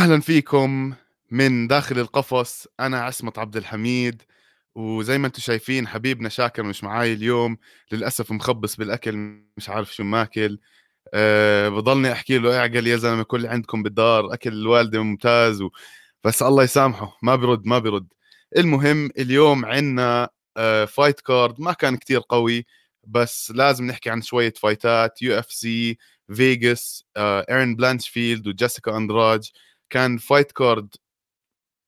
أهلا فيكم من داخل القفص. أنا عصمت عبد الحميد وزي ما أنتم شايفين حبيبنا شاكر مش معاي اليوم. للأسف مخبص بالأكل مش عارف شو ماكل. أه بضلني أحكي له اعقل يا زلمة كل عندكم بالدار أكل الوالدة ممتاز و... بس الله يسامحه ما برد ما برد المهم اليوم عندنا أه fight card ما كان كتير قوي بس لازم نحكي عن شوية فايتات UFC فيغاس إيرن بلانشفيلد وجيسيكا أندراج. كان fight card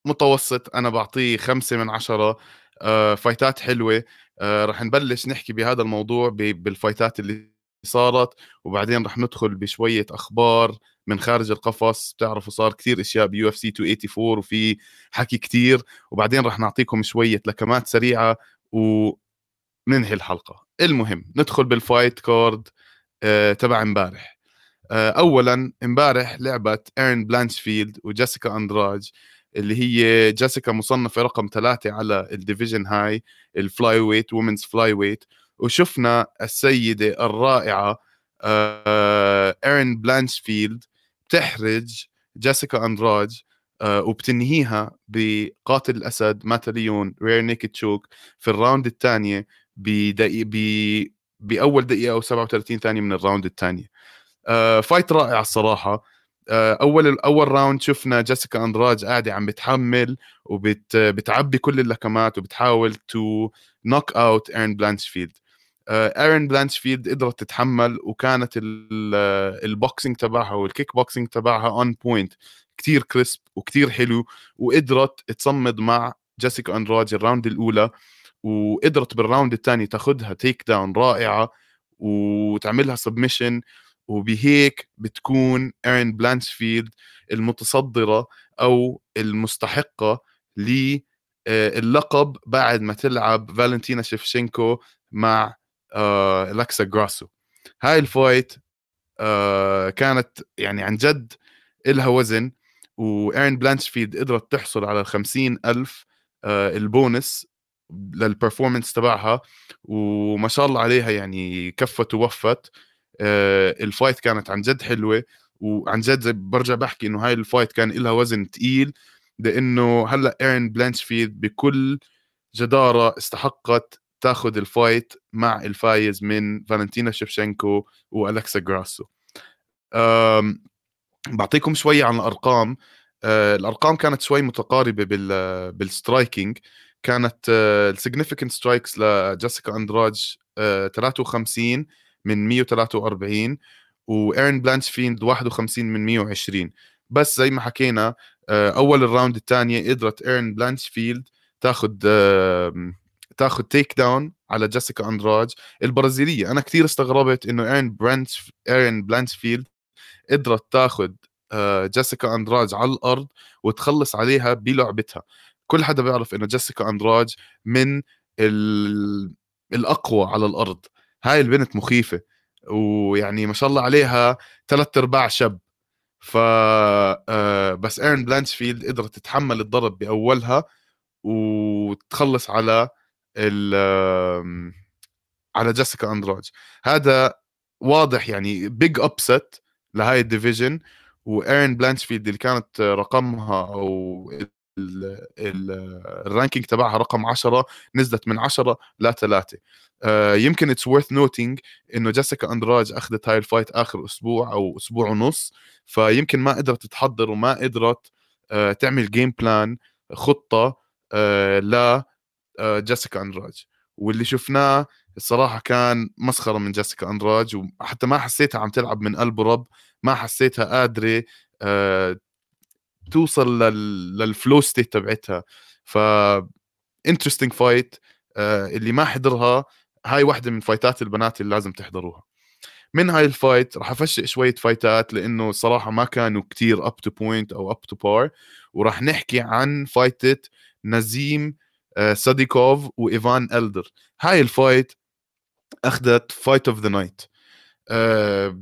متوسط أنا بعطيه خمسة من عشرة آه فايتات حلوة آه رح نبلش نحكي بهذا الموضوع بالفايتات اللي صارت وبعدين رح ندخل بشوية أخبار من خارج القفص. بتعرفوا صار كثير أشياء ب UFC 284 وفي حكي كثير وبعدين رح نعطيكم شوية لكمات سريعة وننهي الحلقة. المهم ندخل بال fight card آه تبع امبارح. آه، اولا امبارح لعبت ايرن بلانشفيلد وجيسيكا اندراج اللي هي جيسيكا مصنفة رقم ثلاثة على ال division هاي ال flyweight women's flyweight وشفنا السيدة الرائعة آه، ايرن بلانشفيلد بتحرج جيسيكا اندراج آه، وبتنهيها بقاتل الأسد mata leão rear naked choke في ال round الثانية بدقيقه بأول دقيقة أو 37 ثانية من ال round الثانية. آه fight رائع الصراحة. آه أول أول round شفنا جيسيكا أندراج قاعدة عم بتحمل وبتعبي كل اللكمات وبتحاول to knock out ايرن بلانشفيلد ايرن بلانشفيلد قدرت تتحمل وكانت ال boxing تبعها والكيك بوكسينج تبعها on point كثير crisp وكثير حلو وقدرت تصمد مع جيسيكا أندراج ال round الأولى وقدرت بال round الثاني تاخذها takedown رائعة وتعملها submission وبهيك بتكون ايرن بلانشفيلد المتصدرة أو المستحقة للقب بعد ما تلعب فالنتينا شيفشينكو مع أليكسا جراسو. هاي ال fight كانت يعني عن جد إلها وزن وايرن بلانشفيلد قدرت تحصل على الخمسين ألف ال bonus لل performance تبعها وما شاء الله عليها يعني كفت ووفت. آه، ال fight كانت عن جد حلوة وعن جد زي برجع بحكي إنه هاي ال fight كان لها وزن تقيل لإنه هلأ ايرن بلانشفيلد بكل جدارة استحقت تاخذ ال fight مع الفايز من فالنتينا شيفشينكو والكسا جراسو. بعطيكم شوي عن الأرقام. آه، الأرقام كانت شوي متقاربة بال بال striking. كانت ال significant strikes لجيسيكا أندراج 53 من 143 وايرن بلانشفيلد 51 من 120 بس زي ما حكينا آه، أول ال round الثانية قدرت ايرن بلانشفيلد تاخذ تاخذ takedown على جيسيكا اندراج البرازيلية. أنا كثير استغربت إنه ايرن برانش ايرن بلانشفيلد قدرت تاخذ جيسيكا اندراج على الأرض وتخلص عليها بلعبتها. كل حدا بيعرف إنه جيسيكا اندراج من الأقوى على الأرض. هاي البنت مخيفة ويعني ما شاء الله عليها ثلاث أرباع شب ف آه، بس ايرن بلانشفيلد قدرت تتحمل الضرب بأولها وتخلص على ال على جيسيكا أندراج. هذا واضح يعني big upset لهاي ال division وايرن بلانشفيلد اللي كانت رقمها أو ال ranking تبعها رقم 10 نزلت من 10 ل 3 آه، يمكن it's worth noting إنه جيسيكا أندراج أخذت هاي ال fight آخر أسبوع أو أسبوع ونص فيمكن ما قدرت تحضر وما قدرت uh, تعمل game plan خطة uh, ل جيسيكا أندراج. واللي شفناه الصراحة كان مسخرة من جيسيكا أندراج وحتى ما حسيتها عم تلعب من قلب ورب ما حسيتها قادرة توصل لل flow state تبعتها. ف interesting fight اللي ما حضرها هاي واحدة من فايتات البنات اللي لازم تحضروها. من هاي ال fight راح افشق شوية فايتات لأنه صراحة ما كانوا كتير up to point أو up to par وراح نحكي عن فايتة نزيم ساديكوف وايفان الدر هاي ال fight أخذت fight of the night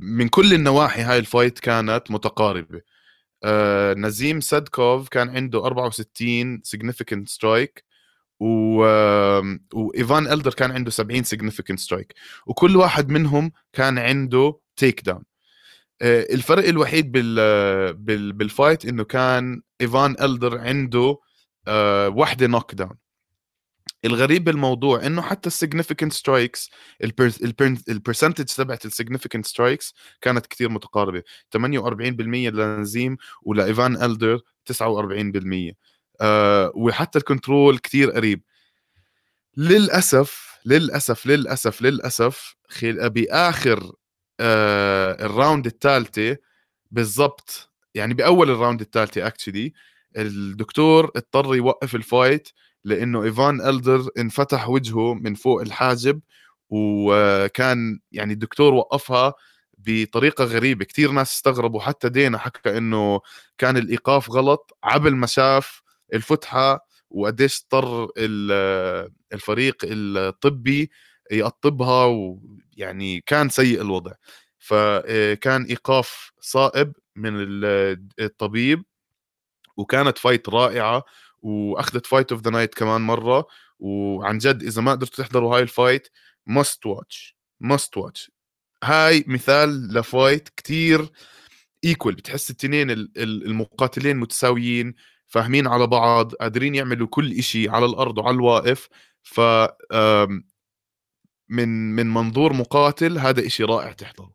من كل النواحي هاي ال fight كانت متقاربة. آه نزيم سادكوف كان عنده 64 significant strike و... وإيفان إلدر كان عنده 70 significant strike وكل واحد منهم كان عنده takedown آه، الفرق الوحيد بال بال بال fight إنه كان إيفان إلدر عنده آه، وحده knockdown الغريب بالموضوع إنه حتى ال significant strikes ال percentage تبعت ال significant strikes كانت كثير متقاربة. 48% لنزيم ولايفان الدر 49% آه وحتى ال control كثير قريب. للأسف للأسف للأسف للأسف بآخر آه ال round الثالثه بالضبط يعني بأول ال round الثالثه actually الدكتور اضطر يوقف ال fight لأنه إيفان إلدر انفتح وجهه من فوق الحاجب وكان يعني الدكتور وقفها بطريقة غريبة. كثير ناس استغربوا حتى دينا حكى إنه كان الإيقاف غلط عبل ما شاف الفتحة وقديش اضطر الفريق الطبي يقطبها ويعني كان سيء الوضع. فكان إيقاف صائب من الطبيب وكانت fight رائعة. وأخذت fight of the night كمان مرة وعن جد إذا ما قدرتوا تحضروا هاي ال fight must watch must watch هاي مثال ل fight كتير equal بتحس التنين المقاتلين متساويين فاهمين على بعض قادرين يعملوا كل إشي على الأرض وعلى الواقف ف من من منظور مقاتل هذا إشي رائع تحضره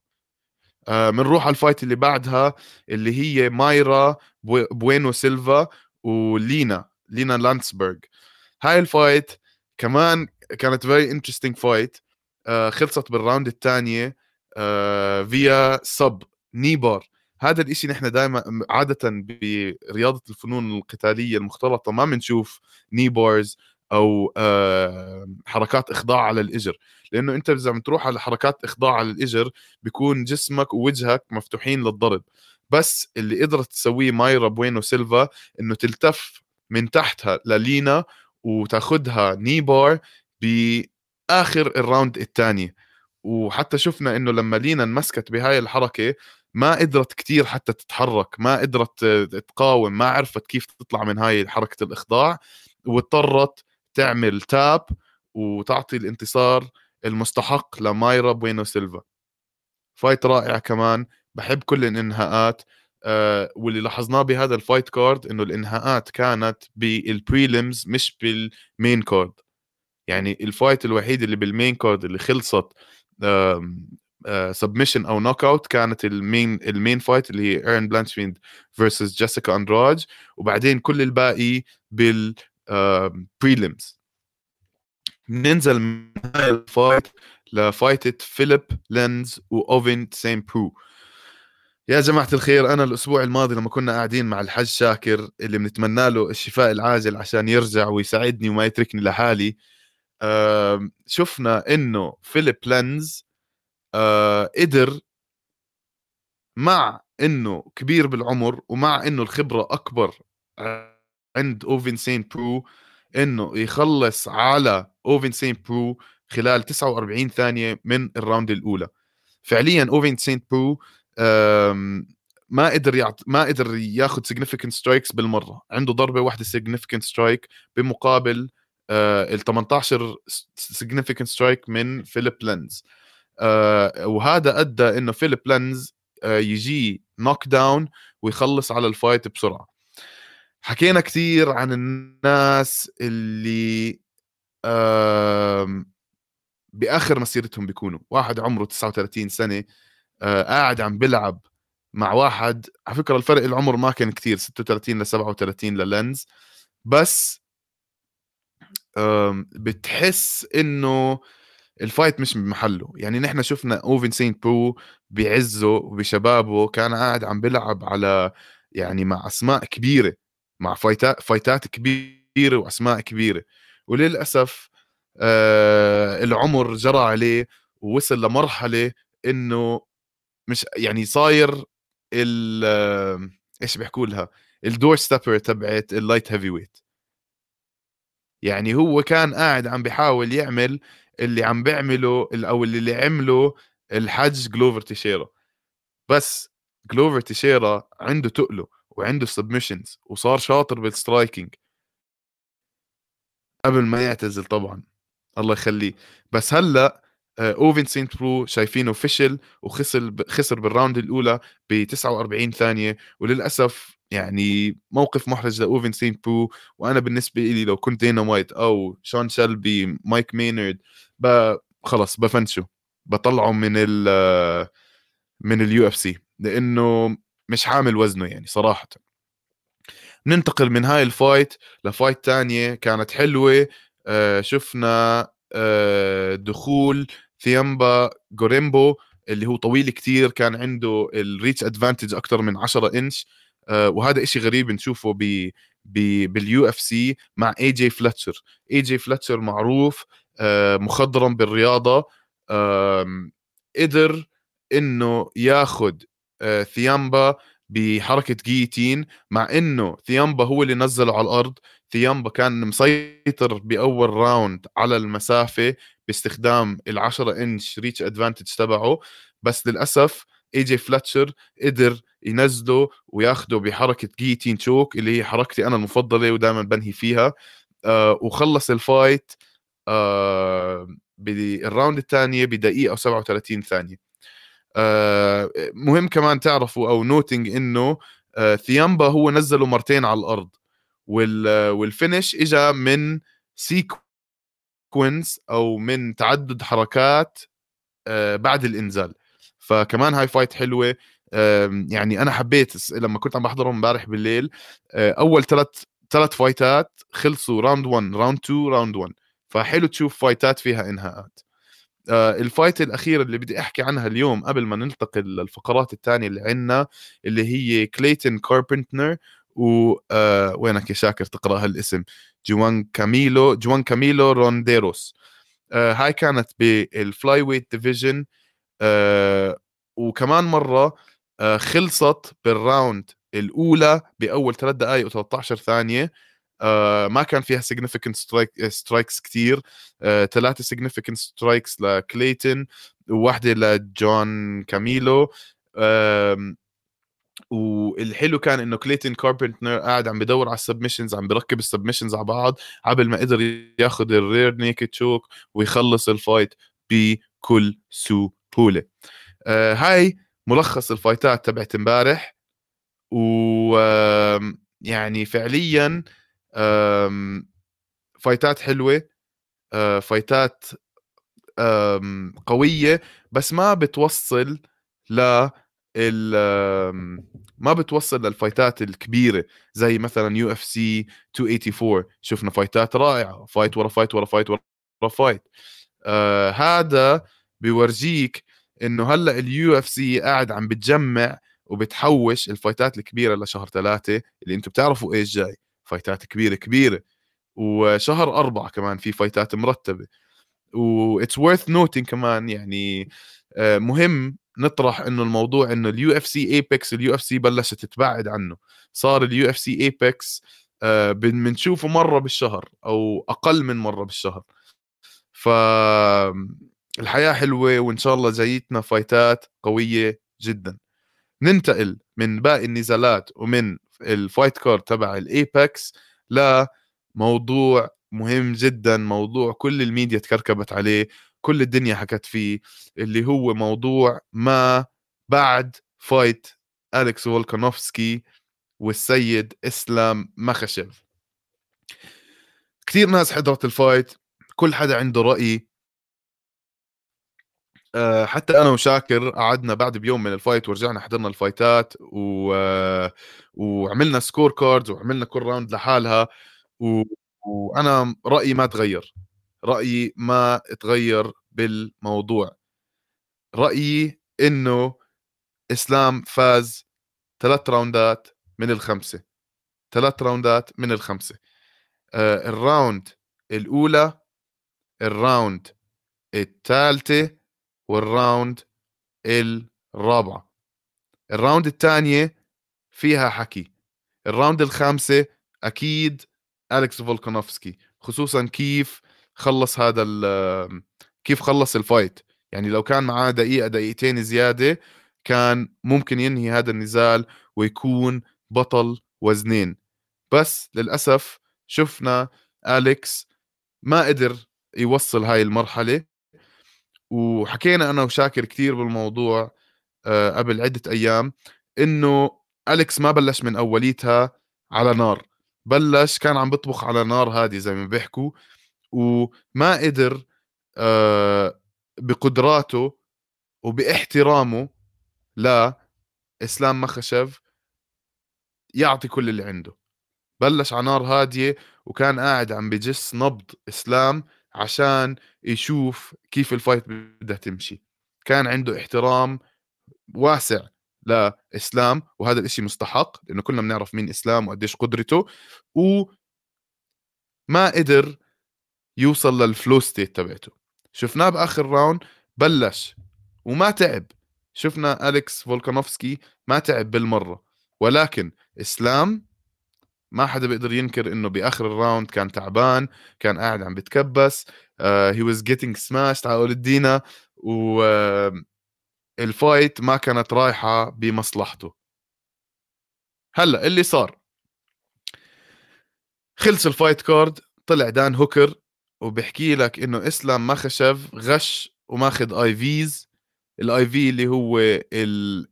بنروح على ال fight اللي بعدها اللي هي مايرا بوينو سيلفا ولينا. لينا لانسبرغ. هاي ال fight كمان كانت very interesting fight خلصت بال round الثانية. via sub kneebar هذا الإشي نحن دائما عادة برياضة الفنون القتالية المختلطة ما بنشوف kneebars أو آه، حركات إخضاع على الإجر. لأنه أنت إذا تروح على حركات إخضاع على الإجر بيكون جسمك ووجهك مفتوحين للضرب. بس اللي قدرت تسويه مايرا بوينو سيلفا إنه تلتف من تحتها للينا وتاخذها kneebar بآخر ال round الثاني وحتى شفنا إنه لما لينا انمسكت بهاي الحركة ما قدرت كتير حتى تتحرك ما قدرت تقاوم ما عرفت كيف تطلع من هاي حركة الإخضاع واضطرت تعمل tap وتعطي الانتصار المستحق لمايرا بوينو سيلفا. fight رائع كمان. بحب كل الانهاءات. واللي لاحظناه بهذا ال fight card إنه الإنهاءات كانت بال prelims مش بال main card يعني ال fight الوحيد اللي بال main card اللي خلصت submission آه أو knockout كانت ال main ال main fight اللي هي ايرن بلانشفيلد versus جيسيكا اندراج وبعدين كل الباقي بال prelims ننزل من هاي ال fight لفايتة فيليب لينز وأوفن سين برو يا جماعة الخير أنا الأسبوع الماضي لما كنا قاعدين مع الحج شاكر اللي بنتمنى له الشفاء العاجل عشان يرجع ويساعدني وما يتركني لحالي شفنا إنه فيليب لينز قدر مع إنه كبير بالعمر ومع إنه الخبرة أكبر عند أوفن سين برو إنه يخلص على أوفن سين برو خلال 49 ثانية من ال round الأولى. فعليا أوفن سين برو ما قدر يعط... ما قدر ياخذ significant strikes بالمرة. عنده ضربة واحدة significant strike بمقابل آه ال 18 significant strike من فيليب لينز آه وهذا أدى إنه فيليب لينز آه يجيب knockdown ويخلص على ال fight بسرعة. حكينا كثير عن الناس اللي بآخر مسيرتهم بيكونوا. واحد عمره 39 سنة قاعد عم بيلعب مع واحد على فكرة الفرق العمر ما كان كتير 36 ل 37 للينز بس بتحس إنه ال fight مش بمحله. يعني نحن شفنا أوفن سينت برو بعزه وبشبابه كان قاعد عم بيلعب على يعني مع أسماء كبيرة مع فايتات فايتات كبيرة وأسماء كبيرة. وللأسف آه العمر جرى عليه ووصل لمرحلة إنه مش يعني صاير ال إيش بيحكوا لها ال door stopper تبعت ال light heavyweight يعني هو كان قاعد عم بيحاول يعمل اللي عم بيعمله أو اللي عمله الحج جلوفر تيشيرا. بس جلوفر تيشيرا عنده تقله وعنده submissions وصار شاطر بال striking قبل ما يعتزل طبعا. الله يخليه. بس هلأ أوفن سينت برو شايفينه فشل وخسر خسر بال round الأولى ب 49 ثانية وللأسف يعني موقف محرج لأوفن سينت برو. وأنا بالنسبة لي لو كنت دينا وايت أو شون شلبي مايك مينرد خلص بفنشه بطلعه من ال من ال UFC لأنه مش حامل وزنه يعني صراحة. ننتقل من هاي ال fight ل fight تانية كانت حلوة. آه شفنا آه دخول ثيامبا جوريمبو اللي هو طويل كتير كان عنده ال reach advantage أكثر من 10 انش آه وهذا إشي غريب نشوفه ب بال UFC مع اي جي فلتشر اي جي فلتشر معروف آه مخضرم بالرياضة آه قدر إنه ياخذ آه ثيامبا بحركة guillotine مع إنه ثيامبا هو اللي نزله على الأرض. ثيامبا كان مسيطر بأول round على المسافة باستخدام ال10 إنش reach advantage تبعه بس للأسف اي جي فلاتشر قدر ينزله وياخده بحركة guillotine choke اللي هي حركتي أنا المفضلة ودائما بنهي فيها. آه وخلص ال fight آه بال round الثانية بدقيقة و37 ثانية. آه مهم كمان تعرفوا worth noting إنه آه ثيامبا هو نزله مرتين على الأرض. وال finish اجى من sequence أو من تعدد حركات آه بعد الإنزال. فكمان هاي fight حلوة. يعني أنا حبيت لما كنت عم بحضرهم امبارح بالليل آه، أول ثلاث ثلاث فايتات خلصوا round 1 round 2 round 1 فحلو تشوف فايتات فيها إنهاءات. آه، ال fight الاخيره اللي بدي أحكي عنها اليوم قبل ما ننتقل للفقرات الثانية اللي عندنا اللي هي كليتن كاربنتنر و آه وينك يا شاكر تقرأ هالاسم؟ جوان كاميلو جوان كاميلو رونديروس. آه هاي كانت بال flyweight division آه وكمان مرة آه خلصت بال round الأولى بأول ثلاث دقائق و13 ثانية. آه ما كان فيها significant strike strikes كثير ثلاثة آه، significant strikes لكليتن وواحدة لجون كاميلو. آه، والحلو كان إنه كليتن كاربنتر قاعد عم بدور على ال submissions عم بركب ال submissions على بعض قبل ما قدر ياخذ ال rear naked choke ويخلص ال fight بكل سهولة. آه هاي ملخص الفايتات تبعت امبارح. و يعني فعليا فايتات حلوة آه، فايتات قوية بس ما بتوصل ل ما بتوصل للفايتات الكبيرة زي مثلا UFC 284 شفنا فايتات رائعة fight ورا fight ورا fight ورا fight. آه هذا بيورجيك إنه هلأ ال UFC قاعد عم بتجمع وبتحوش الفايتات الكبيرة لشهر ثلاثة اللي أنتم بتعرفوا إيش جاي. فايتات كبيرة كبيرة. وشهر أربعة كمان في فايتات مرتبة. What's worth noting كمان يعني آه، مهم نطرح إنه الموضوع إنه ال UFC Apex ال UFC بلشت تبعد عنه. صار ال UFC Apex بنشوفه مرة بالشهر أو أقل من مرة بالشهر. ف الحياة حلوة وإن شاء الله جايتنا فايتات قوية جدا. ننتقل من باقي النزالات ومن ال fight card تبع ال Apex لموضوع مهم جدا موضوع كل الميديا تكركبت عليه كل الدنيا حكت فيه اللي هو موضوع ما بعد fight أليكس فولكانوفسكي والسيد إسلام مخشف كثير ناس حضرت ال fight كل حدا عنده رأي. آه، حتى أنا وشاكر قعدنا بعد بيوم من ال fight ورجعنا حضرنا الفايتات و... وعملنا score cards وعملنا كل round لحالها و... وأنا رأيي ما تغير. رأيي ما تغير بالموضوع. رأيي إنه إسلام فاز ثلاث راوندات من الخمسة. ثلاث راوندات من الخمسة. آه ال round الأولى ال round الثالثة وال round الرابعة. ال round الثانية فيها حكي. ال round الخامسة أكيد أليكس فولكانوفسكي خصوصا كيف خلص هذا كيف خلص ال fight. يعني لو كان معاه دقيقة دقيقتين زيادة كان ممكن ينهي هذا النزال ويكون بطل وزنين. بس للأسف شفنا أليكس ما قدر يوصل هاي المرحلة. وحكينا أنا وشاكر كثير بالموضوع آه، قبل عدة أيام إنه أليكس ما بلش من أوليتها على نار. بلش كان عم بيطبخ على نار هادي زي ما بيحكوا وما قدر آه، بقدراته وباحترامه لاسلام مخشف يعطي كل اللي عنده. بلش على نار هادية وكان قاعد عم بجس نبض إسلام عشان يشوف كيف ال fight بدها تمشي. كان عنده احترام واسع. لإسلام وهذا الإشي مستحق لأنه كلنا بنعرف مين إسلام وقديش قدرته وما قدر يوصل لل flow state تبعته. شفناه بآخر round بلش وما تعب. شفنا أليكس فولكانوفسكي ما تعب بالمرة. ولكن إسلام ما حدا بيقدر ينكر إنه بآخر ال round كان تعبان كان قاعد عم بتكبس هي واز جيتنج سماش تعال الدينا و uh, ال fight ما كانت رايحة بمصلحته. هلأ اللي صار. خلص ال fight card طلع دان هوكر وبحكي لك إنه إسلام ماخش فغش وماخذ IVs ال IV اللي هو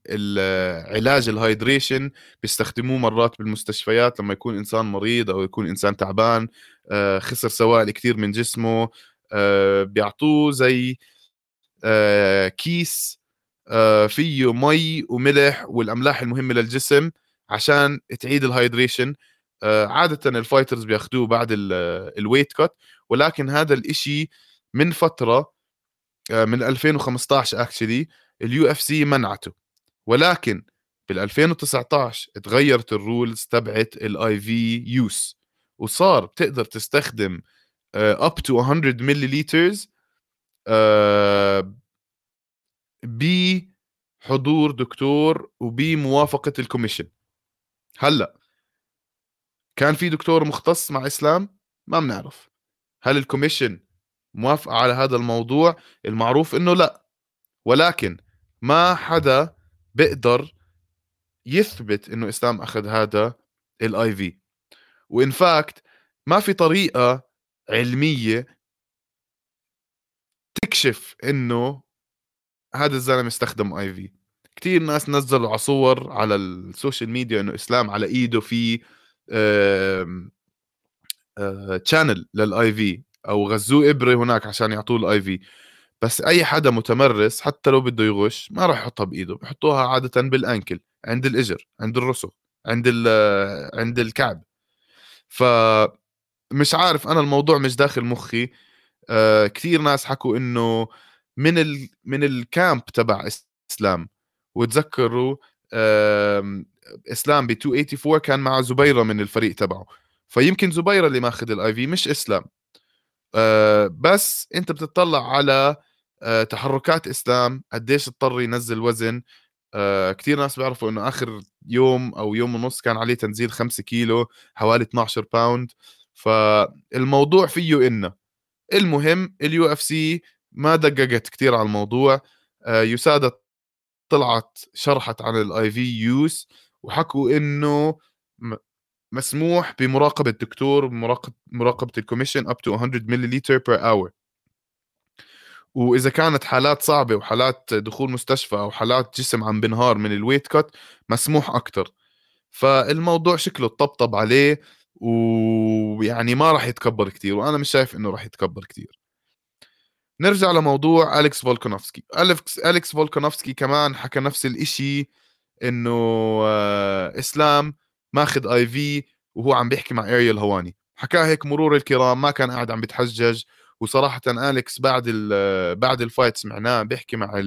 العلاج ال hydration بيستخدموه مرات بالمستشفيات لما يكون إنسان مريض أو يكون إنسان تعبان. آه، خسر سوائل كثير من جسمه. آه، بيعطوه زي آه، كيس فيه مي وملح والأملاح المهمه للجسم عشان تعيد ال hydration. عادة ال fighters بياخذوه بعد ال weight cut ولكن هذا الإشي من فترة آه، من 2015 actually ال UFC منعته. ولكن بال 2019 تغيرت ال rules تبعت ال IV use وصار بتقدر تستخدم up to 100 ملليلترز بحضور دكتور وبموافقه ال commission. هلأ كان في دكتور مختص مع إسلام؟ ما بنعرف. هل ال commission موافقة على هذا الموضوع؟ المعروف إنه لأ. ولكن ما حدا بيقدر يثبت إنه إسلام أخذ هذا ال IV. و in fact ما في طريقة علمية تكشف إنه هذا الزلمة استخدم IV كثير ناس نزلوا على صور على السوشيال ميديا إنه إسلام على إيده في channel لل IV أو غزوه إبرة هناك عشان يعطوه ال IV بس أي حدا متمرس حتى لو بده يغش ما راح يحطها بإيده بحطوها عادة بال ankle عند الإجر عند الرسغ عند عند الكعب. ف مش عارف أنا الموضوع مش داخل مخي. آه كثير ناس حكوا إنه من ال... من الكامب تبع إسلام. وتذكروا إسلام ب 284 كان مع زبيرة من الفريق تبعه. فيمكن زبيرة اللي ماخذ الاي في مش إسلام. آه، بس أنت بتطلع على آه، تحركات إسلام قديش اضطر ينزل وزن. آه، كثير ناس بيعرفوا إنه آخر يوم أو يوم ونص كان عليه تنزيل 5 كيلو حوالي 12 pound فالموضوع فيه إنه. المهم ال UFC ما دققت كثير على الموضوع. USADA طلعت شرحت عن ال IV use وحكوا إنه مسموح بمراقبة الدكتور مراقبه مراقبة ال commission up to 100 ملليلتر per hour وإذا كانت حالات صعبة وحالات دخول مستشفى أو حالات جسم عم بنهار من ال weight cut مسموح أكثر فالموضوع شكله طبطب عليه ويعني ما راح يتكبر كثير وأنا مش شايف إنه راح يتكبر كثير نرجع لموضوع أليكس فولكانوفسكي اليكس أليكس فولكانوفسكي كمان حكى نفس الإشي إنه آه، إسلام ماخذ IV وهو عم بيحكي مع اريال هواني. حكاه هيك مرور الكرام ما كان قاعد عم بيتحجج. وصراحه أليكس بعد بعد ال fight سمعناه بيحكي مع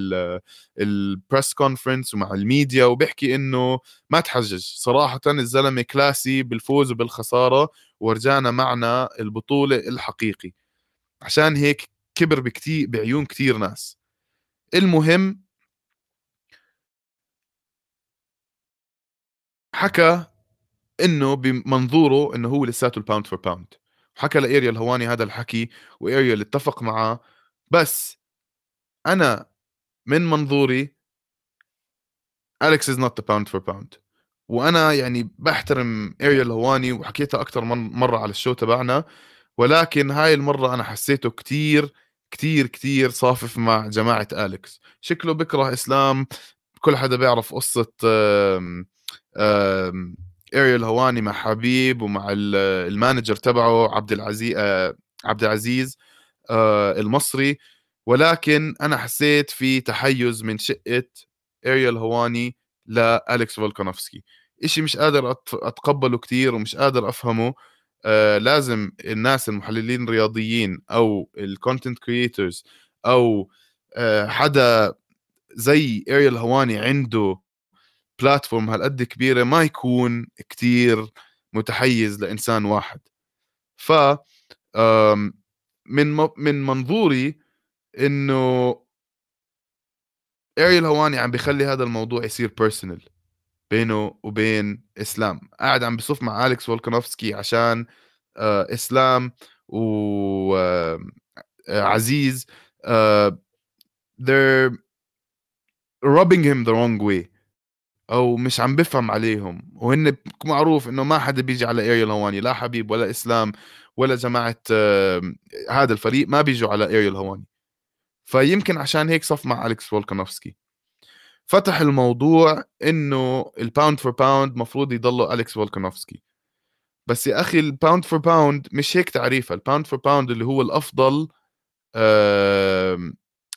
ال press conference ومع الميديا وبيحكي إنه ما تحجج. صراحة الزلمة classy بالفوز وبالخسارة ورجعنا معنا البطولة الحقيقي. عشان هيك كبر بكتير بعيون كتير ناس. المهم حكى إنه بمنظوره إنه هو لساته ال pound for pound حكى لاريال هواني هذا الحكي واريال اتفق معاه. بس أنا من منظوري اليكس is not the pound for pound وأنا يعني بحترم اريال هواني وحكيتها أكثر من مرة على ال show تبعنا ولكن هاي المرة أنا حسيته كتير كتير كتير صافف مع جماعة أليكس. شكله بكره إسلام. كل حدا بيعرف قصة اريال هواني مع حبيب ومع ال manager تبعه عبد العزيز آه، عبد العزيز آه، المصري. ولكن أنا حسيت في تحيز من شقة اريال هواني لأليكس فولكانوفسكي. إشي مش قادر أتقبله كتير ومش قادر أفهمه. آه لازم الناس المحللين الرياضيين أو ال content creators أو آه حدا زي اريال هواني عنده platform هالقد كبيرة ما يكون كتير متحيز لإنسان واحد. ف من من منظوري إنه اريل هواني عم بيخلي هذا الموضوع يصير personal بينه وبين إسلام. قاعد عم بصف مع أليكس فولكانوفسكي عشان آه إسلام وعزيز آه, آه, they're rubbing him the wrong way أو مش عم بفهم عليهم. وهن معروف إنه ما حدا بيجي على اريال هواني لا حبيب ولا إسلام ولا جماعة هذا الفريق ما بيجوا على اريال هواني فيمكن عشان هيك صف مع أليكس فولكانوفسكي فتح الموضوع إنه ال pound for pound مفروض يضلوا أليكس فولكانوفسكي. بس يا أخي ال pound for pound مش هيك تعريفها ال pound for pound اللي هو الأفضل آه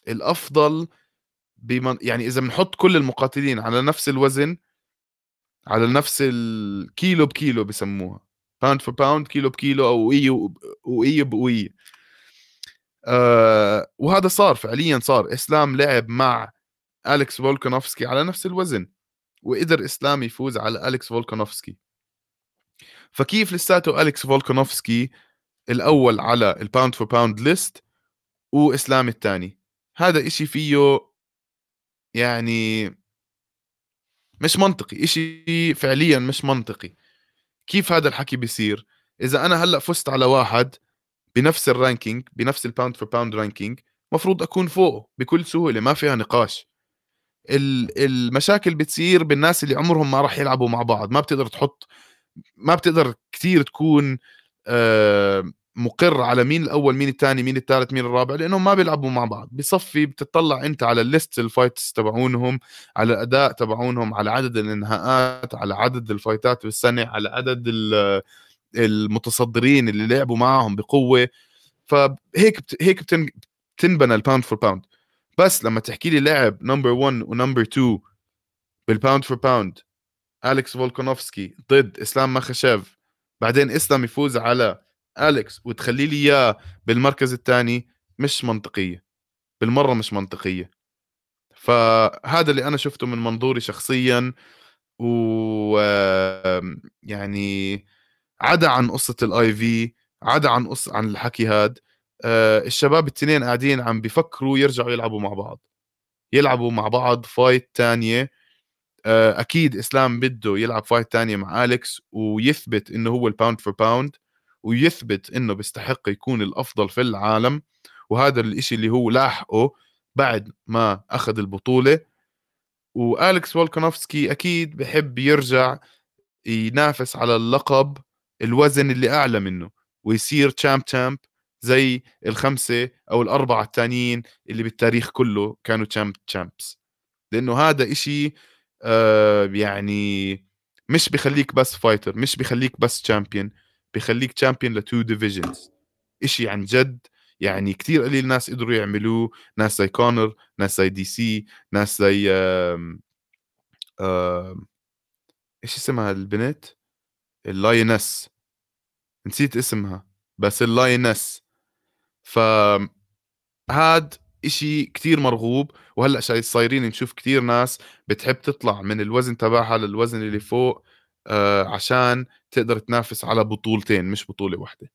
الأفضل بمن يعني إذا بنحط كل المقاتلين على نفس الوزن على نفس الكيلو بكيلو بسموها. pound for pound كيلو بكيلو أو وقية وقية بوقية آه وهذا صار فعليا صار. إسلام لعب مع أليكس فولكانوفسكي على نفس الوزن وقدر اسلام يفوز على أليكس فولكانوفسكي. فكيف لساته أليكس فولكانوفسكي الأول على ال pound for pound list واسلام الثاني؟ هذا إشي فيه يعني مش منطقي إشي فعليا مش منطقي. كيف هذا الحكي بيصير؟ إذا أنا هلأ فزت على واحد بنفس ال ranking بنفس ال pound for pound ranking مفروض أكون فوقه بكل سهولة ما فيها نقاش. المشاكل بتصير بالناس اللي عمرهم ما راح يلعبوا مع بعض. ما بتقدر تحط ما بتقدر كثير تكون آه مقر على مين الأول مين الثاني مين الثالث مين الرابع لأنهم ما بيلعبوا مع بعض. بصفي بتطلع أنت على ال list ال fights تبعونهم على الاداء تبعونهم على عدد الانهاءات على عدد ال fightات بالسنة على عدد المتصدرين اللي لعبوا معهم بقوة. فهيك. هيك بتنبنى ال pound for pound بس لما تحكي لي لاعب number 1 و number 2 بال pound for pound اليكس فولكانوفسكي ضد إسلام مخشيف بعدين إسلام يفوز على اليكس وتخلي لي إياه بالمركز الثاني مش منطقية. بالمرة مش منطقية. فهذا اللي أنا شفته من منظوري شخصيا و يعني عدا عن قصة ال IV عدا عن قص عن الحكي هاد. الشباب التنين قاعدين عم بيفكروا يرجعوا يلعبوا مع بعض. يلعبوا مع بعض fight تانية. آه أكيد إسلام بده يلعب fight تانية مع أليكس ويثبت إنه هو ال pound for pound ويثبت إنه بيستحق يكون الأفضل في العالم. وهذا الإشي اللي هو لاحقه بعد ما أخذ البطولة. وأليكس فولكانوفسكي أكيد بحب يرجع ينافس على اللقب الوزن اللي أعلى منه ويصير champ champ زي الخمسة أو الأربعة الثانيين اللي بالتاريخ كله كانوا champ champs لأنه هذا إشي آه يعني مش بخليك بس fighter مش بخليك بس champion بخليك champion ل two divisions إشي عن جد يعني كتير قليل ناس قدروا يعملوه ناس زي كونر ناس زي دي سي ناس زي آم آم إيش اسمها البنت؟ ال lioness نسيت اسمها بس ال lioness ف هاد إشي كتير مرغوب وهلأ صايرين نشوف كتير ناس بتحب تطلع من الوزن تبعها للوزن اللي فوق آه عشان تقدر تنافس على بطولتين مش بطولة واحدة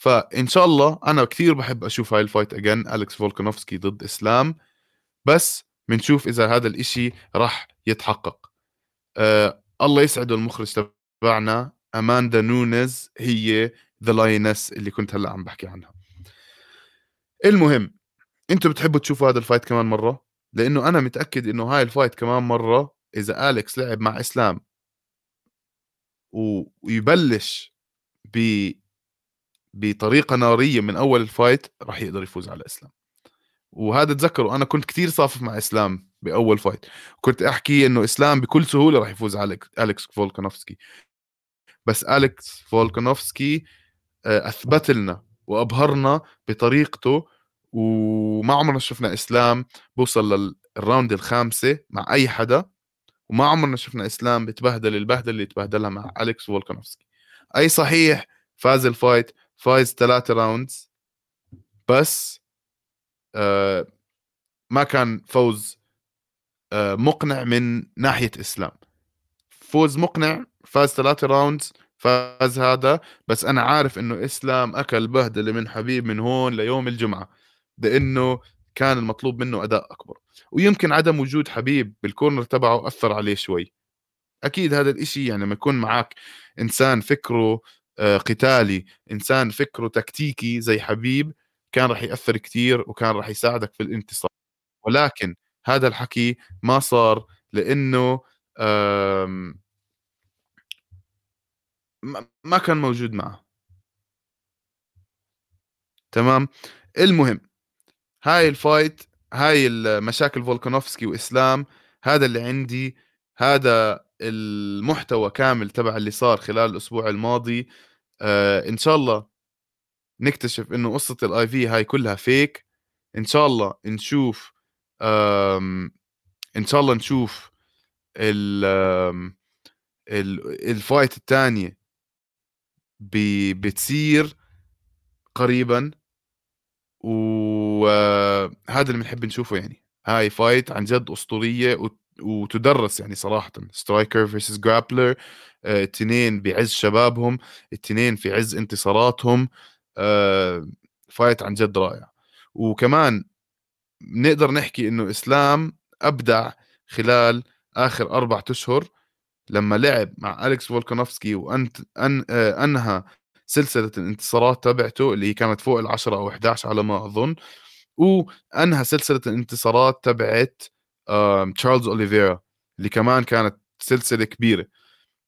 فإن شاء الله أنا كثير بحب أشوف هاي ال fight again أليكس فولكانوفسكي ضد إسلام. بس بنشوف إذا هذا الإشي راح يتحقق. آه الله يسعده المخرج تبعنا أماندا نونز هي the lioness اللي كنت هلأ عم بحكي عنها. المهم أنتوا بتحبوا تشوفوا هذا ال fight كمان مرة؟ لأنه أنا متأكد إنه هاي ال fight كمان مرة إذا أليكس لعب مع إسلام ويبلش ب بطريقة نارية من أول ال fight راح يقدر يفوز على إسلام. وهذا تذكروا أنا كنت كثير صافف مع إسلام بأول fight. كنت أحكي إنه إسلام بكل سهولة راح يفوز على أليكس فولكانوفسكي. بس أليكس فولكانوفسكي آه، أثبت لنا وأبهرنا بطريقته وما عمرنا شفنا إسلام بوصل لل round الخامسة مع أي حدا وما عمرنا شفنا إسلام بتبهدل البهدلة اللي تبهدلها مع اليكس فولكانوفسكي أي صحيح فاز ال fight فايز ثلاثة rounds بس آه ما كان فوز آه مقنع من ناحية إسلام. فوز مقنع فاز ثلاثة rounds فاز هذا بس أنا عارف إنه إسلام أكل بهدلة من حبيب من هون ليوم الجمعة لإنه كان المطلوب منه أداء أكبر. ويمكن عدم وجود حبيب بال corner تبعه أثر عليه شوي. أكيد هذا الإشي يعني لما يكون معك إنسان فكره آه، قتالي إنسان فكره تكتيكي زي حبيب كان راح يأثر كثير وكان راح يساعدك في الانتصار. ولكن هذا الحكي ما صار لإنه ما كان موجود معه. تمام؟ المهم هاي ال fight هاي المشاكل فولكانوفسكي وإسلام هذا اللي عندي. هذا المحتوى كامل تبع اللي صار خلال الأسبوع الماضي. آه إن شاء الله نكتشف إنه قصة ال IV هاي كلها fake إن شاء الله نشوف إن شاء الله نشوف ال ال fight الثانية بتصير قريبا. وهذا اللي بنحب نشوفه يعني. هاي fight عن جد أسطورية وتدرس يعني صراحة. striker versus grappler اثنين بعز شبابهم اثنين في عز انتصاراتهم. آه، فايت عن جد رائع. وكمان نقدر نحكي إنه إسلام أبدع خلال آخر أربع أشهر. لما لعب مع أليكس فولكانوفسكي وانت أن آه، أنهى سلسلة الانتصارات تبعته اللي هي كانت فوق العشرة أو 11 على ما أظن وأنهى سلسلة الانتصارات تبعت تشارلز أوليفيرا اللي كمان كانت سلسلة كبيرة.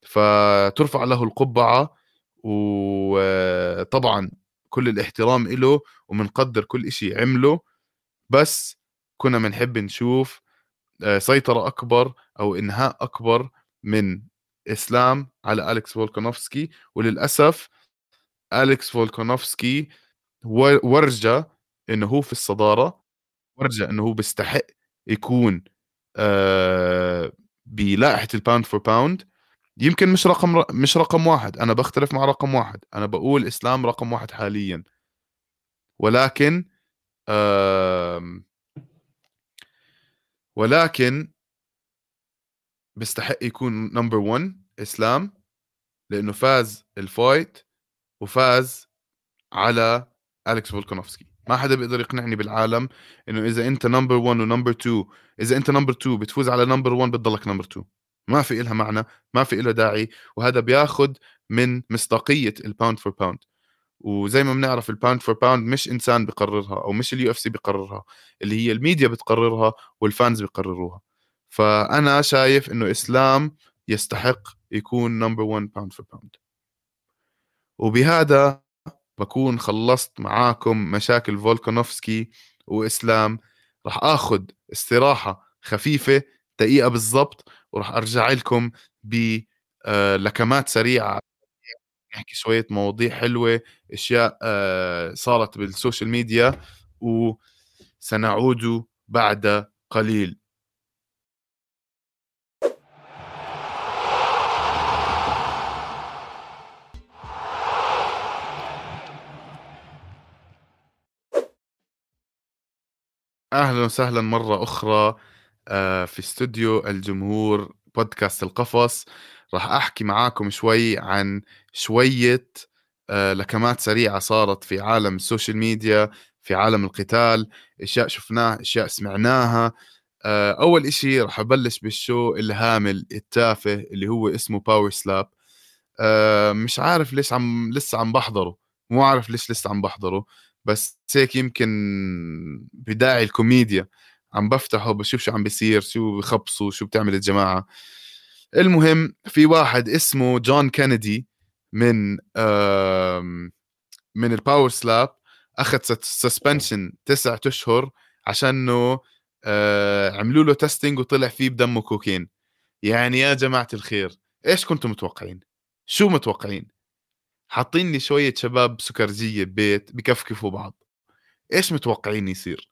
فترفع له القبعة وطبعا كل الاحترام له ومنقدر كل شيء عمله بس كنا بنحب نشوف آه، سيطرة أكبر أو إنهاء أكبر من إسلام على أليكس فولكانوفسكي وللأسف أليكس فولكانوفسكي ورجى إنه هو في الصدارة ورجى إنه هو بيستحق يكون آه بلائحة ال pound for pound يمكن مش رقم مش رقم واحد أنا بختلف مع رقم واحد. أنا بقول إسلام رقم واحد حاليا. ولكن آه ولكن بيستحق يكون number 1 إسلام لأنه فاز ال fight وفاز على أليكس فولكانوفسكي. ما حدا بيقدر يقنعني بالعالم إنه إذا أنت number 1 و number 2 إذا أنت number 2 بتفوز على number 1 بتضلك number 2 ما في إلها معنى ما في إله داعي وهذا بياخد من مصداقية ال pound for pound وزي ما بنعرف ال pound for pound مش إنسان بقررها أو مش ال UFC بقررها اللي هي الميديا بتقررها وال fans بقرروها فأنا شايف إنه إسلام يستحق يكون number 1 pound for pound وبهذا بكون خلصت معاكم مشاكل فولكانوفسكي وإسلام. راح آخذ استراحة خفيفة دقيقة بالضبط وراح أرجع لكم بلكمات آه، سريعة. نحكي شوية مواضيع حلوة أشياء آه، صارت بال social media وسنعود بعد قليل. أهلا وسهلا مرة أخرى آه، في استوديو الجمهور بودكاست القفص. راح أحكي معاكم شوي عن شوية آه، لكمات سريعة صارت في عالم ال social media في عالم القتال أشياء شفناها أشياء سمعناها. آه، أول إشي راح أبلش بال show الهامل التافه اللي هو اسمه Power Slap مش عارف ليش عم لسه عم بحضره. مو عارف ليش لسه عم بحضره. بس هيك يمكن بداعي الكوميديا. عم بفتحه بشوف شو عم بيصير شو بخبصوا شو بتعمل الجماعة. المهم في واحد اسمه جون كينيدي من من ال Power Slap أخذ suspension تسعة أشهر عشانه آه عملوا له testing وطلع فيه بدمه كوكين. يعني يا جماعة الخير إيش كنتم متوقعين؟ شو متوقعين؟ حاطين لي شوية شباب سكرجيه ببيت بكفكفوا بعض. إيش متوقعين يصير؟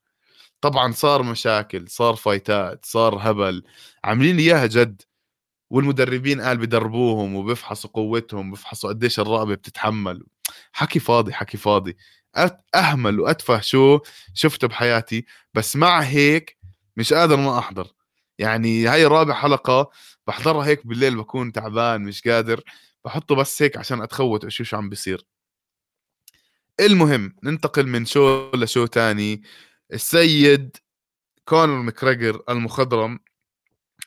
طبعا صار مشاكل صار فايتات صار هبل. عاملين لي إياها جد. والمدربين قال بدربوهم وبفحصوا قوتهم بفحصوا قديش الرقبة بتتحمل. حكي فاضي حكي فاضي. أهمل وأتفه شو شفته بحياتي بس مع هيك مش قادر ما أحضر. يعني هاي رابع حلقة بحضرها هيك بالليل بكون تعبان مش قادر بحطه بس هيك عشان أتخوت أشوف شو عم بيصير. المهم ننتقل من show ل show تاني. السيد كونر مكريجر المخضرم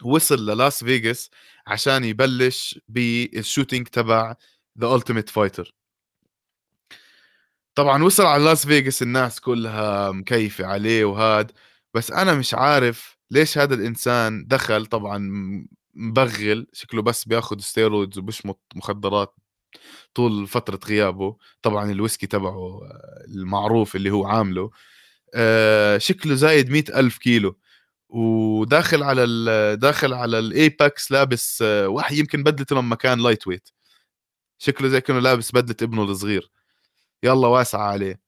وصل للاس فيغاس عشان يبلش بال shooting تبع The Ultimate Fighter طبعا وصل على لاس فيغاس الناس كلها مكيفة عليه وهاد بس أنا مش عارف ليش هذا الإنسان دخل طبعا مبغل شكله بس بياخذ steroids وبشمط مخدرات طول فترة غيابه؟ طبعا الويسكي تبعه المعروف اللي هو عامله آه، شكله زايد مئة ألف كيلو. وداخل على داخل على ال Apex لابس آه، واحد يمكن بدلته لما كان lightweight شكله زي كأنه لابس بدلة ابنه الصغير. يلا واسعة عليه.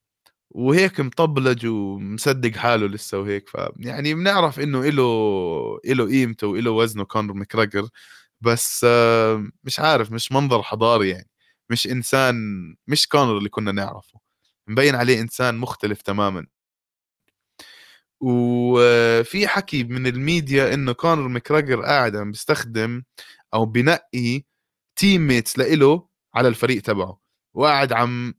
وهيك مطبلج ومصدق حاله لسه وهيك. ف يعني بنعرف إنه له له قيمته وله وزنه كونر مكراجر بس مش عارف مش منظر حضاري يعني. مش إنسان مش كونر اللي كنا نعرفه. مبين عليه إنسان مختلف تماما. وفي حكي من الميديا إنه كونر مكراجر قاعد عم بيستخدم أو بنقي teammates لإله على الفريق تبعه. وقاعد عم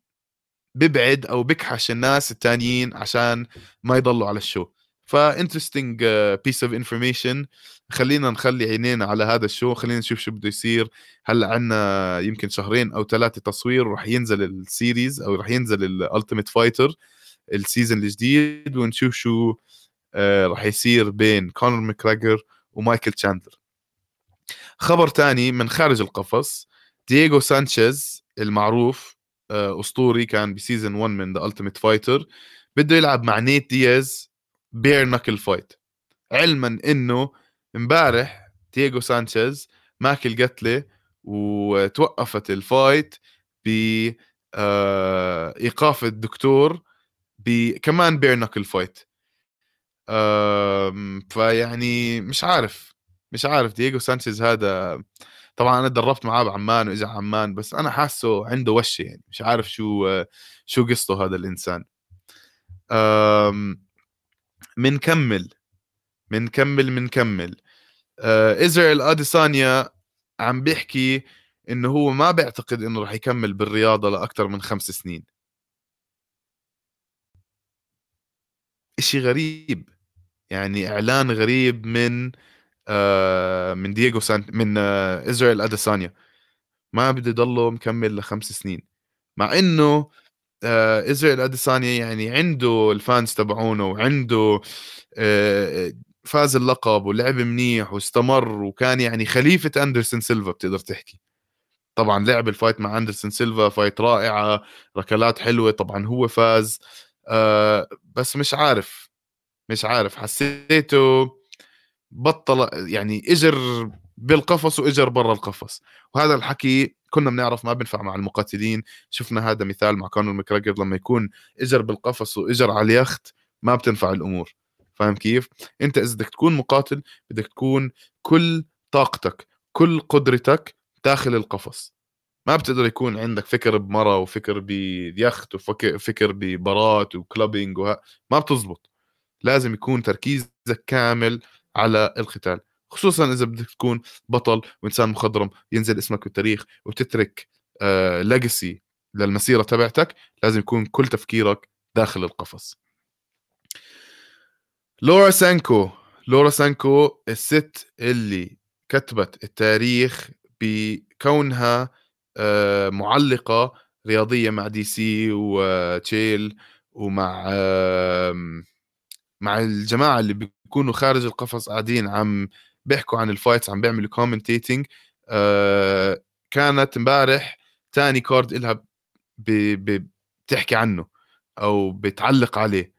ببعد أو بكحش الناس التانيين عشان ما يضلوا على ال show. ف interesting piece of information خلينا نخلي عينينا على هذا ال show. خلينا نشوف شو بده يصير. هلأ عندنا يمكن شهرين أو ثلاثة تصوير وراح ينزل ال series أو راح ينزل ال Ultimate Fighter ال season الجديد ونشوف شو آه راح يصير بين كونر ماكراجر ومايكل تشاندلر خبر تاني من خارج القفص دييغو سانشيز المعروف أسطوري كان ب season 1 من The Ultimate Fighter بده يلعب مع نيت دياز bare knuckle fight علما إنه امبارح دييغو سانشيز ماكل قتلة وتوقفت ال fight ب آه، إيقاف الدكتور بكمان bare knuckle fight فيعني مش عارف مش عارف دييغو سانشيز هذا طبعا أنا تدربت معاه بعمان واجا عمان بس أنا حاسه عنده وشه يعني مش عارف شو شو قصته هذا الإنسان. منكمل منكمل منكمل. ازرائيل آديسانيا عم بيحكي إنه هو ما بيعتقد إنه راح يكمل بالرياضة لاكثر من خمس سنين. إشي غريب يعني إعلان غريب من آه من دييغو سانت من آه إسرائيل أديسانيا. ما بده يضله مكمل لخمس سنين. مع إنه آه إسرائيل أديسانيا يعني عنده ال fans تبعونه وعنده آه فاز اللقب ولعب منيح واستمر وكان يعني خليفة أندرسون سيلفا بتقدر تحكي. طبعا لعب ال fight مع أندرسون سيلفا fight رائعة ركلات حلوة طبعا هو فاز. آه بس مش عارف مش عارف. حسيته بطل يعني إجر بالقفص وإجر برا القفص. وهذا الحكي كنا بنعرف ما بنفع مع المقاتلين. شفنا هذا مثال مع كونر مكراجر لما يكون إجر بالقفص وإجر على اليخت ما بتنفع الأمور. فاهم كيف؟ أنت إذا بدك تكون مقاتل بدك تكون كل طاقتك كل قدرتك داخل القفص. ما بتقدر يكون عندك فكر بمرة وفكر بيخت وفكر ببارات و clubbing وه... ما بتزبط. لازم يكون تركيزك كامل على القتال خصوصا إذا بدك تكون بطل وإنسان مخضرم ينزل اسمك بالتاريخ وتترك آه legacy للمسيرة تبعتك لازم يكون كل تفكيرك داخل القفص. لورا سانكو لورا سانكو الست اللي كتبت التاريخ بكونها آه، معلقة رياضية مع DC وتشيل ومع مع الجماعة اللي بيكونوا خارج القفص قاعدين عم بيحكوا عن ال fights عم بيعملوا commentating آه، كانت امبارح تاني card إلها بتحكي عنه أو بتعلق عليه.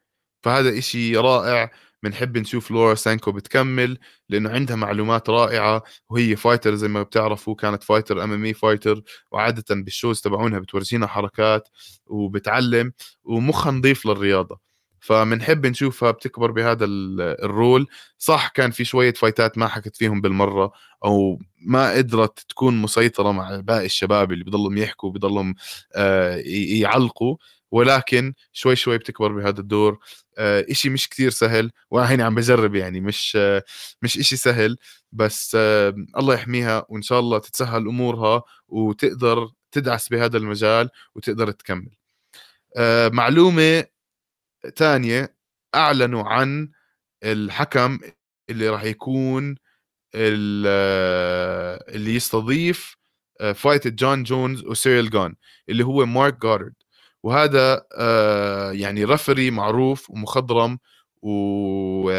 فهذا إشي رائع بنحب نشوف لورا سانكو بتكمل لأنه عندها معلومات رائعة وهي fighter زي ما بتعرفوا كانت fighter MMA fighter وعادة بال shows تبعونها بتورجينا حركات وبتعلم ومخها نظيف للرياضة. فبنحب نشوفها بتكبر بهذا ال role. صح كان في شوية فايتات ما حكت فيهم بالمرة أو ما قدرت تكون مسيطرة مع باقي الشباب اللي بضلهم يحكوا بضلهم آه، يعلقوا. ولكن شوي شوي بتكبر بهذا الدور. آه، إشي مش كثير سهل وأنا هيني عم بجرب يعني مش آه، مش إشي سهل. بس الله يحميها وإن شاء الله تتسهل أمورها وتقدر تدعس بهذا المجال وتقدر تكمل. معلومة ثانية أعلنوا عن الحكم اللي راح يكون اللي يستضيف fight جون جونز وسيريل جون اللي هو مارك جودارد وهذا آه، يعني referee معروف ومخضرم و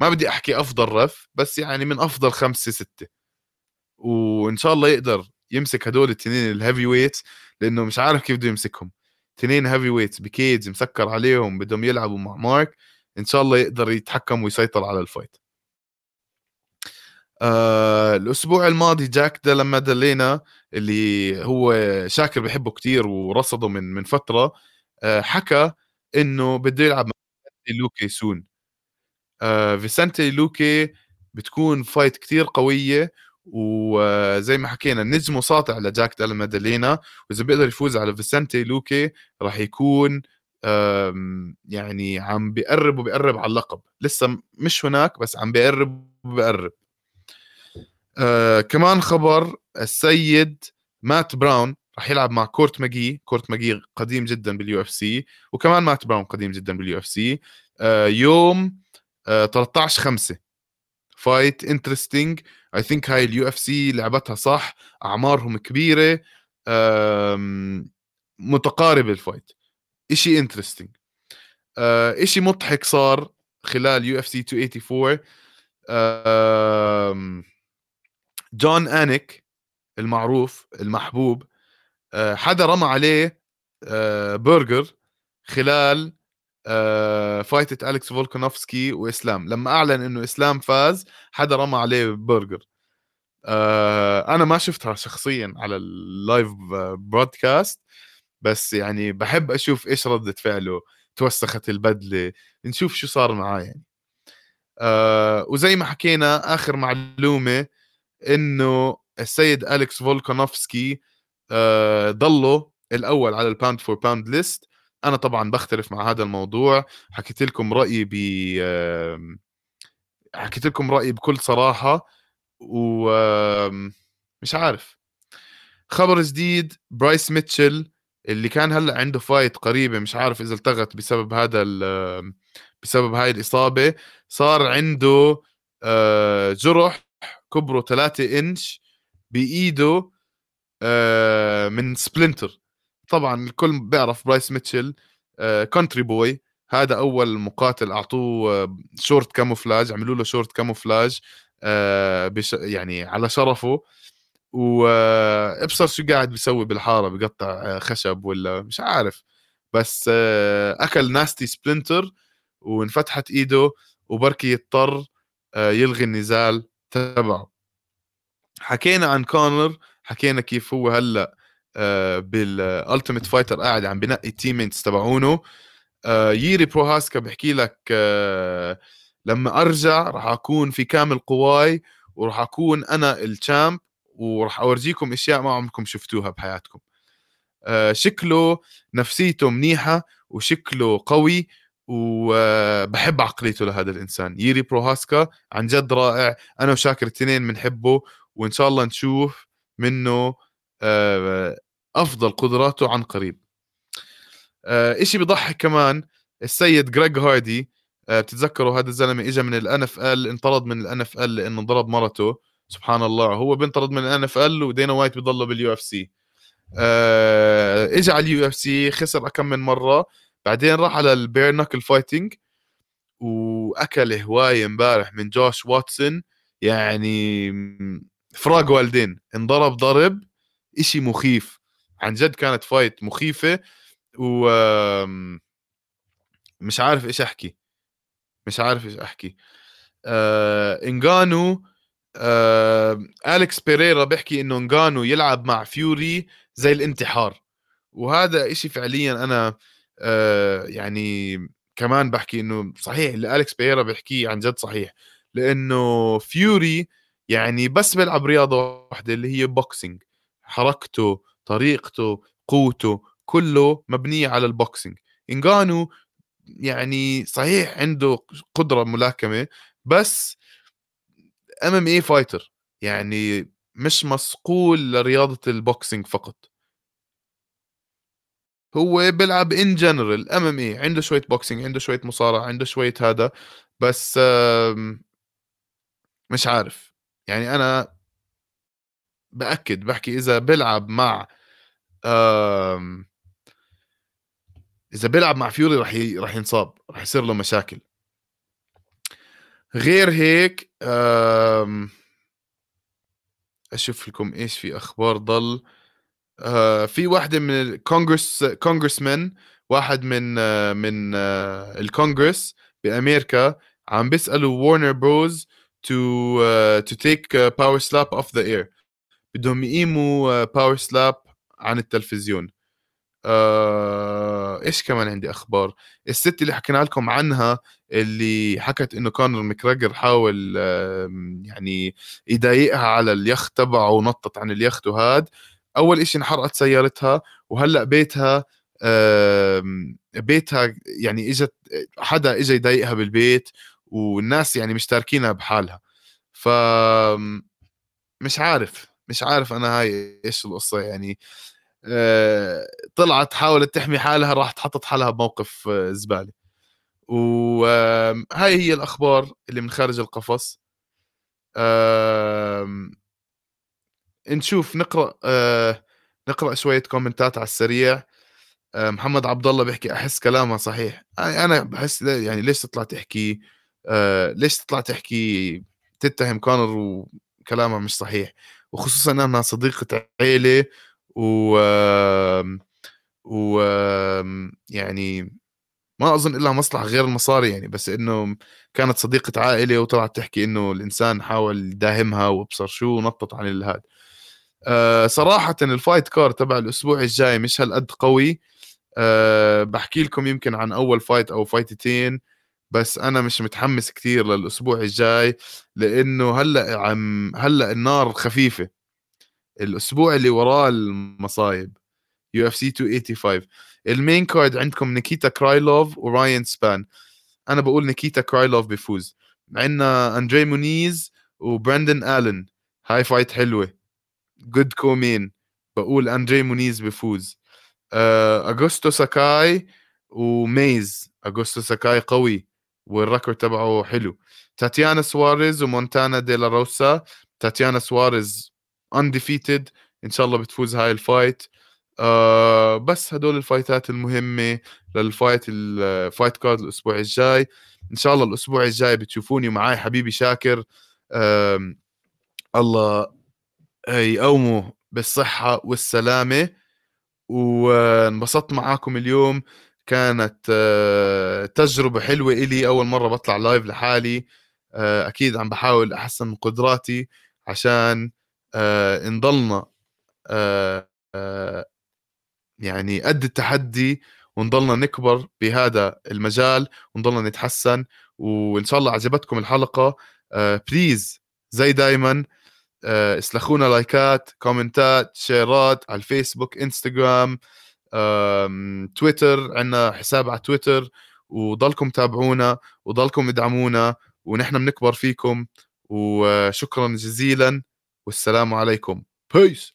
ما بدي أحكي أفضل ref بس يعني من أفضل خمسة ستة. وإن شاء الله يقدر يمسك هدول التنين ال heavyweights لأنه مش عارف كيف بده يمسكهم. تنين heavyweights ب cage مسكر عليهم بدهم يلعبوا مع مارك إن شاء الله يقدر يتحكم ويسيطر على ال fight. آه الأسبوع الماضي جاك دالا مادالينا اللي هو شاكر بحبه كتير ورصده من من فترة آه حكى إنه بده يلعب مع لوكي soon آه فيسنتي لوكي بتكون fight كتير قوية وزي ما حكينا نجمه ساطع لجاك دالا مادالينا وإذا بيقدر يفوز على فيسنتي لوكي راح يكون يعني عم بيقرب وبيقرب على اللقب. لسه مش هناك بس عم بيقرب وبيقرب. آه كمان خبر السيد مات براون راح يلعب مع كورت ماجي. كورت ماجي قديم جدا بال UFC وكمان مات براون قديم جدا بال UFC. آه يوم آه 13 5 fight interesting I think هاي ال UFC لعبتها صح. أعمارهم كبيرة. متقاربه ال fight إشي interesting آه، إشي مضحك صار خلال UFC 284 جون انيك المعروف المحبوب آه، حدا رمى عليه برجر آه، خلال فايتة أليكس فولكانوفسكي وإسلام. لما أعلن إنه إسلام فاز حدا رمى عليه برجر. أنا ما شفتها شخصيا على ال live broadcast بس يعني بحب أشوف إيش ردة فعله توسخت البدلة. نشوف شو صار معاه يعني. وزي ما حكينا آخر معلومة إنه السيد أليكس فولكانوفسكي ضله الأول على ال pound for pound list أنا طبعا بختلف مع هذا الموضوع. حكيت لكم رأيي ب حكيت لكم رأيي بكل صراحة ومش عارف. خبر جديد برايس ميتشل اللي كان هلأ عنده fight قريبة مش عارف إذا التغت بسبب هذا بسبب هاي الإصابة. صار عنده آه، جرح كبره 3 إنش بإيده آه، من splinter. طبعا الكل بيعرف برايس ميتشل country boy هذا أول مقاتل أعطوه شورت camouflage عملوا له شورت camouflage يعني على شرفه. وابصر شو قاعد بيسوي بالحارة بقطع آه، خشب ولا مش عارف. بس آه، أكل nasty splinter وانفتحت إيده وبركي يضطر آه، يلغي النزال تبعه. حكينا عن كونر حكينا كيف هو هلأ آه، بال Ultimate Fighter قاعد عم بنقي ال teammates تبعونه. آه، ييري بروهاسكا بحكي لك آه، لما أرجع راح أكون في كامل قواي وراح أكون أنا الشامب وراح أورجيكم أشياء ما عمركم شفتوها بحياتكم. شكله نفسيته منيحة وشكله قوي وبحب عقليته لهذا الإنسان. ييري بروهاسكا عن جد رائع. أنا وشاكر الاثنين بنحبه وإن شاء الله نشوف منه أفضل قدراته عن قريب. آه، إشي بضحك كمان السيد جريج هاردي آه، بتتذكروا هذا الزلمة اجى من ال NFL انطرد من ال NFL لأنه ضرب مرته سبحان الله. هو بينطرد من ال NFL ودينا وايت بضله بال UFC اجى على ال UFC خسر كم من مرة بعدين راح على ال bare knuckle fighting وأكل هواية امبارح من جوش واتسون يعني فراق والدين انضرب ضرب إشي مخيف. عن جد كانت fight مخيفة و مش عارف إيش أحكي. مش عارف إيش أحكي. آه انجانو آه أليكس بيريرا بيحكي إنه انجانو يلعب مع فيوري زي الانتحار. وهذا إشي فعليا أنا آه يعني كمان بحكي إنه صحيح اللي أليكس بيريرا بيحكيه عن جد صحيح. لأنه فيوري يعني بس بيلعب رياضة واحدة اللي هي boxing حركته طريقته قوته كله مبنيه على ال boxing انجانو يعني صحيح عنده قدرة ملاكمة بس MMA fighter يعني مش مصقول لرياضة ال boxing فقط. هو بيلعب in general MMA عنده شوية boxing عنده شوية مصارعة عنده شوية هذا بس مش عارف. يعني أنا بأكد بحكي إذا بيلعب مع إذا بيلعب مع فيوري رح ي... رح ينصاب رح يصير له مشاكل. غير هيك أشوف لكم إيش في أخبار ضل. آه في واحدة من الكونغرس كونغرسمان واحد من آه من آه الكونغرس بامريكا عم بيسألوا وارنر بروز to to take باور سلاب off the air بدهم يقيموا باور سلاب عن التلفزيون. آه إيش كمان عندي أخبار؟ الست اللي حكينا لكم عنها اللي حكت إنه كونر مكريجور حاول آه يعني يضايقها على اليخت تبعه ونطت عن اليخت وهاد. أول إشي انحرقت سيارتها وهلأ بيتها آه بيتها يعني إجت حدا اجى يضايقها بالبيت والناس يعني مش تاركينها بحالها ف مش عارف. مش عارف أنا هاي إيش القصة يعني آه، طلعت حاولت تحمي حالها راح حطت حالها بموقف آه، زبالة. وهاي هي الأخبار اللي من خارج القفص. نشوف نقرأ آه، نقرأ شوية كومنتات على السريع. محمد عبد الله بيحكي أحس كلامها صحيح. أنا بحس يعني ليش تطلع تحكي؟ ليش تطلع تحكي؟ تتهم كونر وكلامها مش صحيح. وخصوصا انها صديقة عيلة و و يعني ما أظن الا مصلحة غير المصاري يعني بس إنه كانت صديقة عائلة وطلعت تحكي إنه الإنسان حاول يداهمها وأبصر شو ونطت عن الهاد. أه صراحة ال fight card تبع الأسبوع الجاي مش هالقد قوي. أه بحكي لكم يمكن عن أول fight أو فايتتين. بس أنا مش متحمس كثير للأسبوع الجاي لأنه هلأ عم هلأ النار خفيفة. الأسبوع اللي وراه المصايب UFC 285 ال main card عندكم نيكيتا كرايلوف وراين سبان. أنا بقول نيكيتا كرايلوف بيفوز. عندنا أندري مونيز وبراندن آلن. هاي fight حلوة. good co-main بقول أندري مونيز بيفوز. أغوستو ساكاي وميز. أغوستو ساكاي قوي. وال record تبعه حلو. تاتيانا سواريز ومونتانا دي لا روسا. تاتيانا سواريز undefeated. إن شاء الله بتفوز هاي ال fight. آه بس هدول الفايتات المهمة لل fight ال fight card الأسبوع الجاي. إن شاء الله الأسبوع الجاي بتشوفوني معاي حبيبي شاكر. آه الله يقومه بالصحة والسلامة. وانبسطت معاكم اليوم. كانت آه تجربة حلوة إلي. أول مرة بطلع لايف لحالي آه أكيد عم بحاول أحسن من قدراتي عشان آه نضلنا يعني قد التحدي ونضلنا نكبر بهذا المجال ونضلنا نتحسن. وإن شاء الله عجبتكم الحلقة please زي دايما اسلخونا لايكات كومنتات شيرات على الفيسبوك إنستغرام تويتر عندنا حساب على تويتر وضلكم تابعونا وضلكم ادعمونا ونحن بنكبر فيكم وشكرا جزيلا والسلام عليكم. Peace